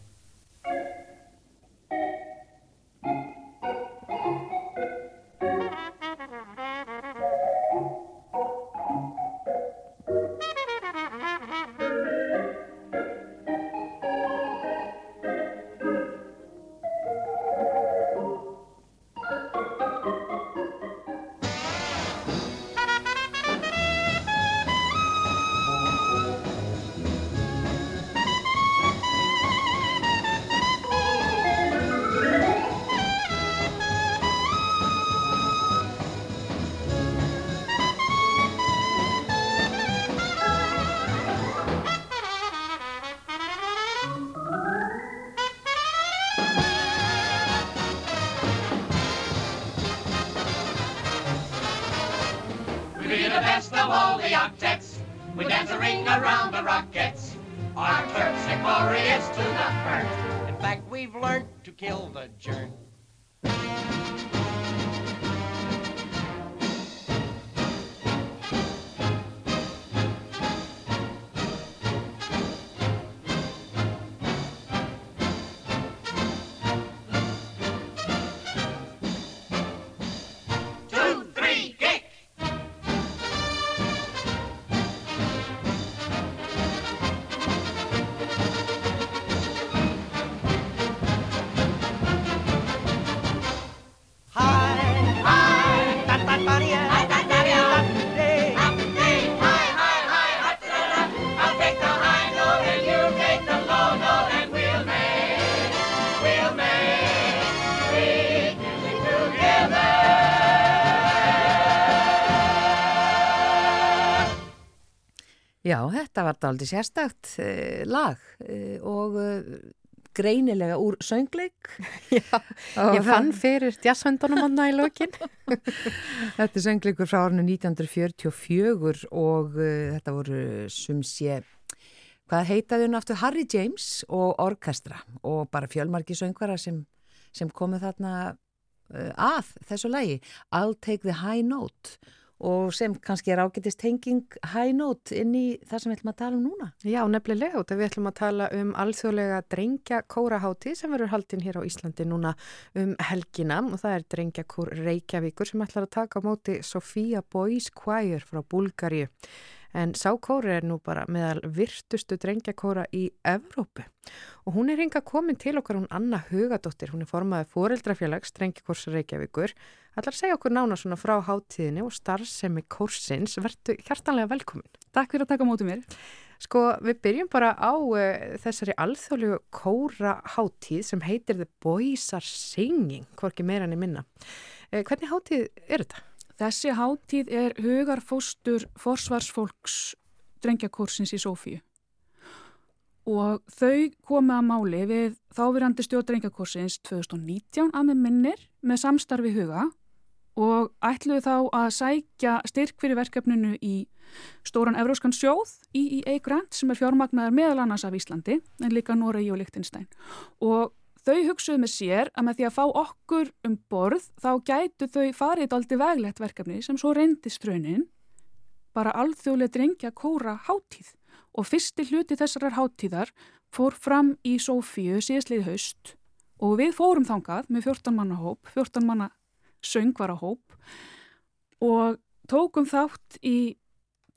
Já, þetta var daldi sérstakt uh, lag uh, og uh, greinilega úr söngleik. Já, Og ég fann fyrir jazzhöndunum hann í lokin. Þetta er söngleikur frá árinu 1944 og uh, þetta voru sumsé, hvað heitaði hún aftur? Harry James og Orkestra og bara fjölmarki söngvara sem, sem komu þarna uh, að þessu lagi. I'll take the high note og sem kannski er ágætist tenging high note inn í það sem við ætlum að tala um núna. Já, nefnilega og við ætlum að tala um alþjóðlega drengja kórahátti sem verður haldinn hér á Íslandi núna um helgina og það er drengjakór Reykjavíkur sem ætlar að taka á móti Sofía Boys Choir frá Búlgaríu. En sákóri er nú bara meðal virtustu drengjakóra í Evrópu og hún er hinga komin til okkar hún Anna Hugadóttir, hún er formaði fóreldrafélags drengjakórs Reykjavíkur. Allar segja okkur nána svona frá hátíðinni og starfsemi kórsins. Vertu hjartanlega velkomin. Takk fyrir að taka mótið mér. Sko, við byrjum bara á uh, þessari alþjóðlegu kóra hátíð sem heitir The Boys Are Singing, hvorki meira enn í minna. Uh, hvernig hátíð er þetta? Þessi hátíð er hugarfóstur forsvarsfólks drengjakórsins í Sofíu og þau komið að máli við þávirandi stjórn drengjakórsins 2019 að með minnir með samstarfi huga og ætluðu þá að sækja styrk fyrir verkefninu í stóran Evróskan sjóð EEA Grant sem er fjármagnar meðal annars af Íslandi en líka Noregi og Lichtenstein og þau hugsuðu með sér að með því að fá okkur um borð þá gætu þau farið aldrei veglegt verkefni sem svo reyndist raunin bara alþjóðlega drengja kóra hátíð. Og fyrsti hluti þessarar hátíðar fór fram í Sofíu síðastlið haust. Og við fórum þangað með 14 manna hóp, 14 manna söngvara hóp og tókum þátt í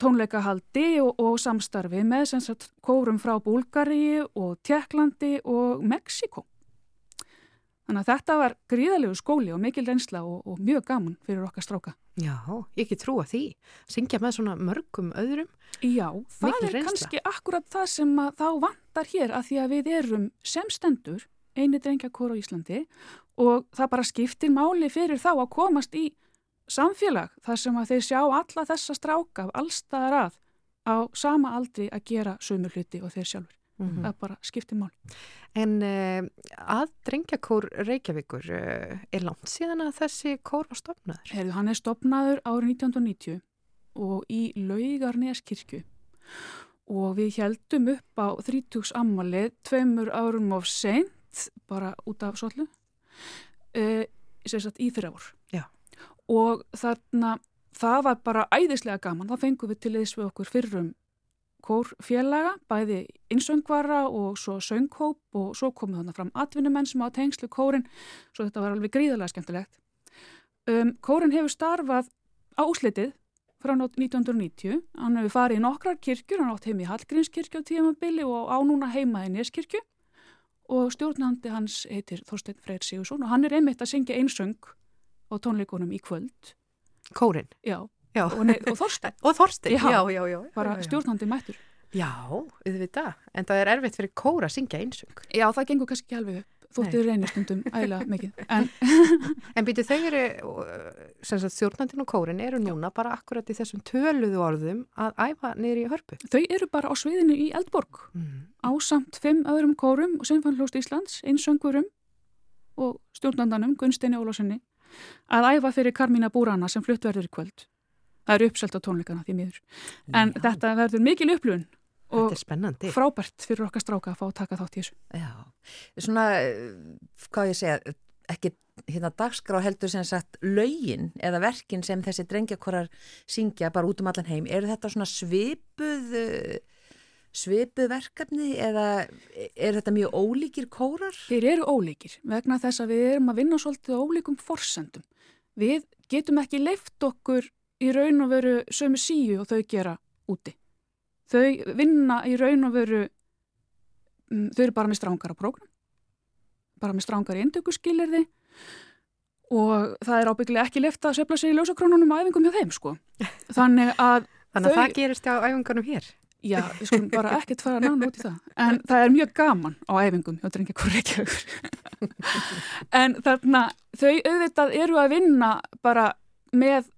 tónleikahaldi og, og samstarfi með sagt, kórum frá Búlgari og Tjekklandi og Mexiko. Þannig að þetta var gríðalegu skóli og mikil reynsla og, og mjög gaman fyrir okkar stráka. Já, ég ekki trúa því. Syngja með svona mörgum öðrum. Já, það Mikil er reynsla. kannski akkurat það sem þá vantar hér að því að við erum sem stendur eini drengjakór á Íslandi og það bara skiptir máli fyrir þá að komast í samfélag þar sem að þeir sjá alla þessa stráka af allstaðar að á sama aldri að gera sömu hluti og þeir sjálfur. Mhm. Það bara skiptir máli. En uh, að drengjakór Reykjavíkur, uh, er langt síðan að þessi kór var stofnaður? Herðu, hann er stopnaður árið 1990 og í Laugarneskirkju og við heldum upp á 30 ammalið tveimur árum of seint bara út af svollu uh, sem sagt í. Já. Og þarna það var bara æðislega gaman, þá fengum við til þess við okkur fyrrum kórfélaga, bæði innsöngvara og svo sönghóp og svo komið þannig fram atvinnumenn sem á tengslu kórin, svo þetta var alveg gríðarlega skemmtilegt. Um, kórin hefur starfað á úslitið frá nót 1990, hann hefur farið í nokkrar kirkjur, hann átt heim í Hallgrímskirkju á tímabili og á núna heima í Neskirkju og stjórnandi hans heitir Þorstein Freyr Sigursson og hann er einmitt að syngja einsöng á tónleikunum í kvöld. Kórin? Já, Já. og, og Þorstein, Og Þorstein? Já, já, já. bara já, já. stjórnandi mættur. Já, auðvitað. En það er erfitt fyrir kóra að syngja einsöng. Já, það gengur kannski ekki alveg þóttu Nei. reynir stundum ægilega mikið. En En býtu þau eru, sem sagt þjórnandin og kórin eru núna bara akkurat í þessum töluðu orðum að æfa niður í hörpu. þau eru bara á sviðinu í Eldborg Mm. á samt fimm öðrum kórum og Sinfanlóst Íslands, einsöngurum og stjórnandanum Gunsteini Ólásinni að æfa fyrir Karmína Búrana sem flutt verður í kvöld. Það eru uppselt á tónleikana því miður. En Já. þetta verður mikil upplun og er spennandi. frábært fyrir okkar stráka að fá að taka þátt í þessu. Já, svona, hvað ég segja, ekki hérna dagskrá heldur sem sagt lögin eða verkin sem þessi drengjakorar syngja bara út um allan heim, eru þetta svona svipuð, svipuð verkefni eða er þetta mjög ólíkir kórar? Þeir eru ólíkir vegna þess að við erum að vinna svolítið ólíkum forsendum. Við getum ekki leift okkur í raun og veru sömu síu og þau gera úti. Þau vinna í raun og veru, um, þau eru bara með strángara prógram, bara með strángara indökuskilirði og það er ábyggilega ekki leift að söfla sig í ljósakrónunum á æfingum hjá þeim sko. Þannig að Þannig að Þau- það gerist á æfingunum hér. Já, við skulum bara ekkert fara nána út í það. En það er mjög gaman á æfingum hjá drengja hvort reykjaður. en þarna, þau auðvitað eru að vinna bara með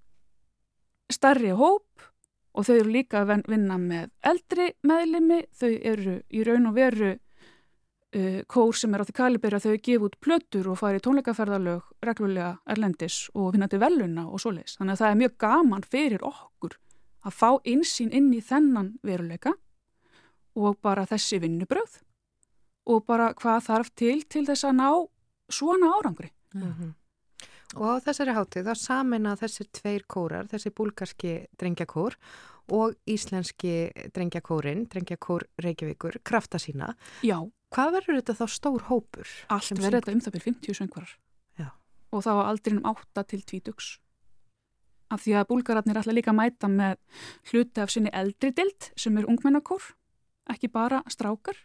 starri hóp og þau eru líka að vinna með eldri meðlimi. Þau eru í raun og veru uh, kór sem er á því kaliberi að þau gefa út plötur og fari í tónleikaferðalög reglulega erlendis og vinna til veluna og svoleiðis. Þannig að það er mjög gaman fyrir okkur að fá einsýn inn í þennan veruleika og bara þessi vinnubröð og bara hvað þarf til til þess að ná svona árangri. Mhm. Og á þessari hátíð þá samina þessir tveir kórar, þessi búlgarski drengjakór og íslenski drengjakórin, drengjakór Reykjavíkur, krafta sína. Já, Hvað verður þetta þá stór hópur? allt verður þetta um það byrjum 50 söngvarar Já. og þá aldrinum 8 til 20. af því að búlgararnir ætla líka að mæta með hluti af sinni eldri dild sem er ungmennakór, ekki bara strákar.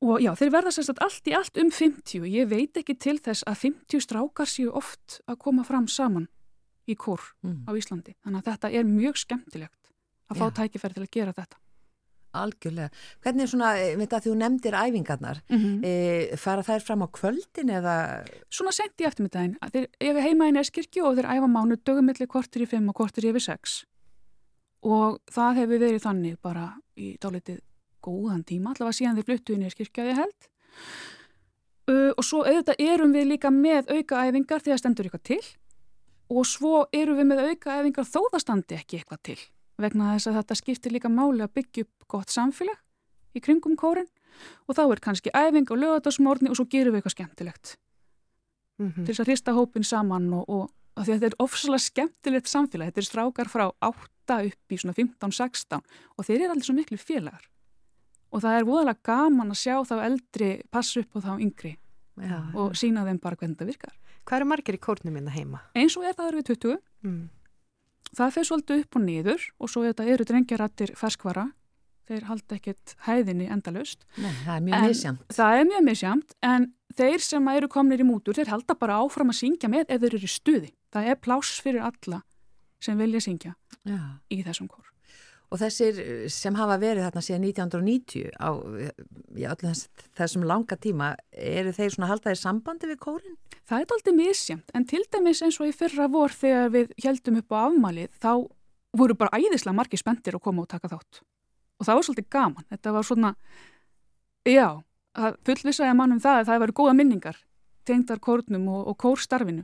Og já, þeir verða sérst að allt í allt um 50. Ég veit ekki til þess að 50 strákar séu oft að koma fram saman í kór Mm. á Íslandi. Þannig að þetta er mjög skemmtilegt að fá Já. tækifæri til að gera þetta. Algjörlega. Hvernig er svona, eh, veit að þú nefndir æfingarnar, Mm e, fara þær fram á kvöldin eða, Svona sent í eftirmiddaginn. að Þeir efi heima í Neskirkju og þeir æfa mánu dögumilli kortir í 5 og kortir yfir 6. Og það hefur verið þannig bara í dálitið góðan tíma, allavega síðan þeir fluttu í Neskirkju að ég held. Uh, og svo auðvitað erum við líka með aukaæfingar þegar stendur eitthvað til. Og svo erum við með aukaæfingar þó það standi ekki eitthvað til vegna þess að þetta skiptir líka máli að byggja upp gott samfélag í kringum kórin og þá er kannski æfing og lögatarsmórni og svo gerum við eitthvað skemmtilegt. Mhm. til þess að hrista hópin saman og, og, og því að þetta er ofsalega skemmtilegt samfélag. Þetta er strákar frá 8 upp í svona 15-16 og þeir eru allir svo miklu félagar og það er voðalega gaman að sjá þá eldri passa upp á þá yngri já, og sína þeim bara hvernig það virkar Hvað eru margir í kórnum minna heima? eins og er það eru við 20 Mm. það fer svolítið upp og niður og svo þetta eru drengjarattir ferskvara þeir halda ekkert hæðinni endalust nei, það er mjög misjamt. það er mjög misjamt en þeir sem eru komnir í mútur þeir halda bara áfram að syngja með ef þeir eru í stuði það er pláss fyrir alla sem vilja syngja Já. í þessum kór Og þessir eh, sem hafa verið þarna síðan 1990 á öllum þess, þessum langa tíma, eru þeir svona haldaðir sambandi við kórin? það er aldrei misjamt en til dæmis eins og í fyrra vor þegar við heldum upp á afmælið þá voru bara æðislega margir spenntir að koma og taka þátt. Og það var svolítið gaman. Þetta var svona já, fullvisaði mann um það að það væri góða minningar tengdar kórnum og, og kórstarfinu.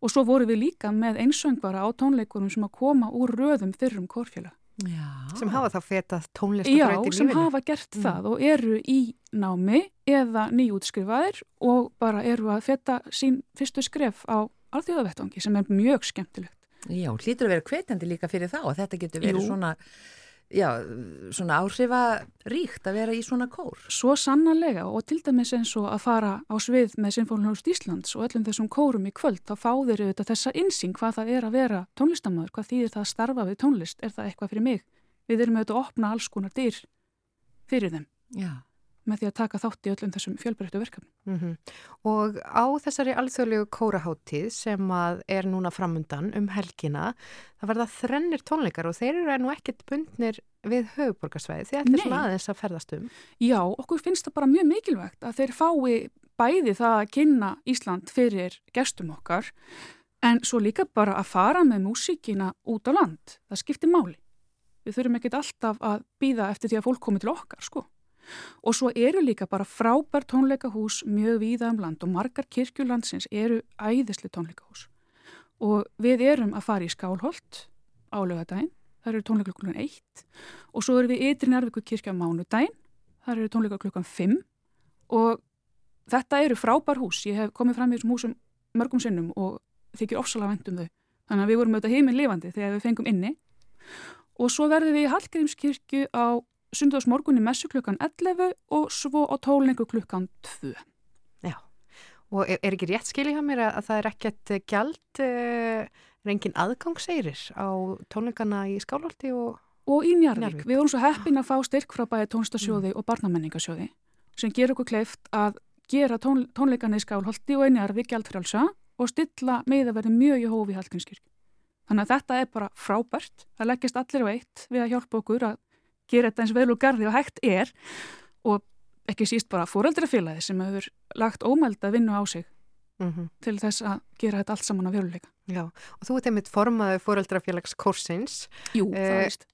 Og svo voru við líka með einsöngvara á tónleikurum sem að koma úr röðum fyrrum kórfjöla Já. Sem hafa þá fetað Já, tónlistabraut í sem lífinu? hafa gert Mm. það og eru í námi eða nýjútskrifaðir og bara eru að feta sín fyrstu skref á alþjóðavettvangi sem er mjög skemmtilegt. Já, hlýtur að vera hvetjandi líka fyrir þá og þetta getur verið Jú. svona, já, svona áhrifa ríkt að vera í svona kór. Svo sannarlega og til dæmis eins og að fara á svið með Sinfónljóðust Íslands og öllum þessum kórum í kvöld, þá fá þeir auðvitað þessa insýn hvað það er að vera tónlistamöður, hvað þýðir það að starfa við tónlist, er það eitthvað fyrir mig? Við erum auðvitað að opna alls konar dyr fyrir þeim Já. Með því að taka þátt í öllum þessum fjölbreyttu verkefnum. Mhm. Og á þessari alþjóðlegu kóraháttíð sem að er núna framundan um helgina, það verða þrennir tónleikar og þeir eru nú ekkert bundnir við höfuborgarsvæði. Þið ætlir Nei. svona aðeins að ferðast um. Já, okkur finnst það bara mjög mikilvægt að þeir fái bæði það að kynna Ísland fyrir gestum okkar en svo líka bara að fara með músíkina út á land. Það skiptir máli. Við þurfum ekkert alltaf að býða eftir því að fólk komi til okkar, sko. Og svo eru líka bara frábær tónleikahús mjög víða um land og margar kirkjulandsins eru æðisli tónleikahús. Og við erum að fara í Skálholt á lögadaginn, það eru tónleika klukkan 1 og svo erum við ytri nærvíku kirkja á mánudaginn, það eru tónleika klukkan 5 og þetta eru frábær hús, ég hef komið fram í þessum húsum mörgum sinnum og þykir ofsalega vænt um þau. Þannig að við vorum auðvitað heiminn lifandi þegar við fengum inni og svo verðum við í Hallgrímskirkju á sundagsmorgunni messu klukkan 11 og svo á tólningu klukkan 2. Já. Og er, er ekki rétt skilja hjá mér að, að það er ekkert eh, gjald, uh, er engin aðgangseirir á tónleikana í Skálholti og... Og í Njarvík, Njarðvík. við vorum svo heppin að fá styrk frá bæði tónlistasjóði og barnamenningasjóði sem ger okkur kleift að gera tón, tónleikana í Skálholti og í Njarvík gjaldfrjálsa og stilla með að verði mjög í hófi í Hallgrímskirkju. Þannig að þetta er bara frábært, það leggist allir á eitt við að hjálpa okkur að gera þetta eins vel úr garði og hægt er og ekki síst bara fóreldrafélagi sem hefur lagt ómælda vinnu á sig Mm til þess að gera þetta allt saman að veruleika. Já, og þú ert einmitt formaði fóreldrafélags Korsins Jú, það Eh, veist.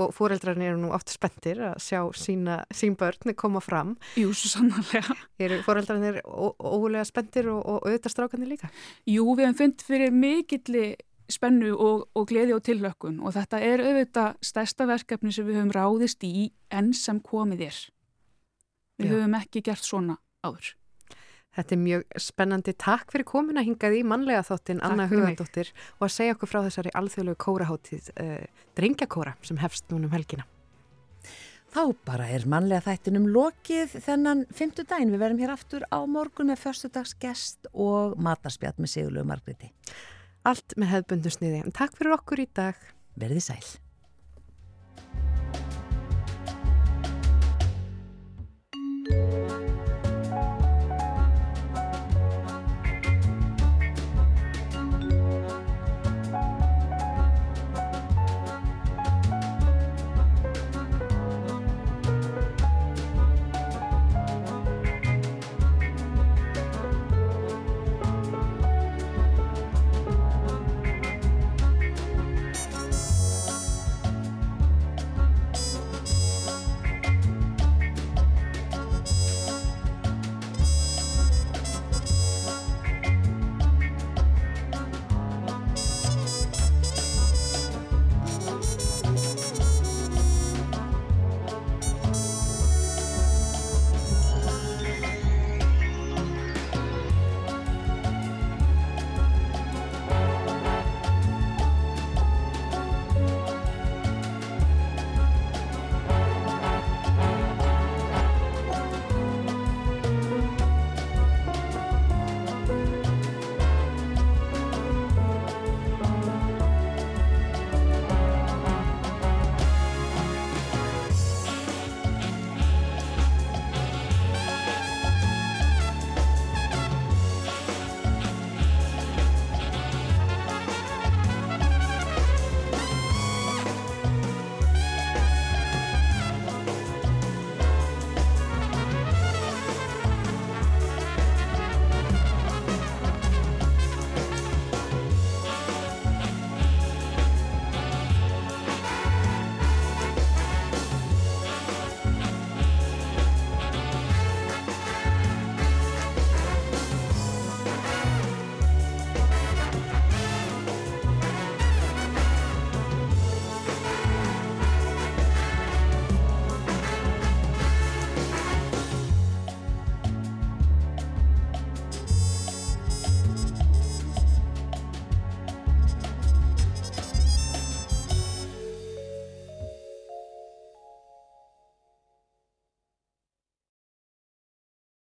og fóreldrarnir eru nú oft spenntir að sjá sína, sín börn koma fram. Jú, svo sannarlega. Eru fóreldrarnir ó- ógulega spenntir og, og auðvitað strákanir líka? Jú, við hefum fundið fyrir mikilli spennu og, og gleði og tillökkun og þetta er auðvitað stærsta verkefni sem við höfum ráðist í enn sem komið er. Við Já. höfum ekki gert svona áður. Þetta er mjög spennandi. Takk fyrir komuna hingað í mannlega þáttin Anna. Hugadóttir og að segja okkur frá þessari alþjóðlegu kóraháttíð, uh, drengjakóra sem hefst núna um helgina. Þá bara er mannlega þættinum lokið þennan fymtudaginn. Við verðum hér aftur á morgun með förstudagsgest og matarspjall með Sigurlegu Margreti. Allt með hefðbundu sniði. En takk fyrir okkur í dag. Verði sæl.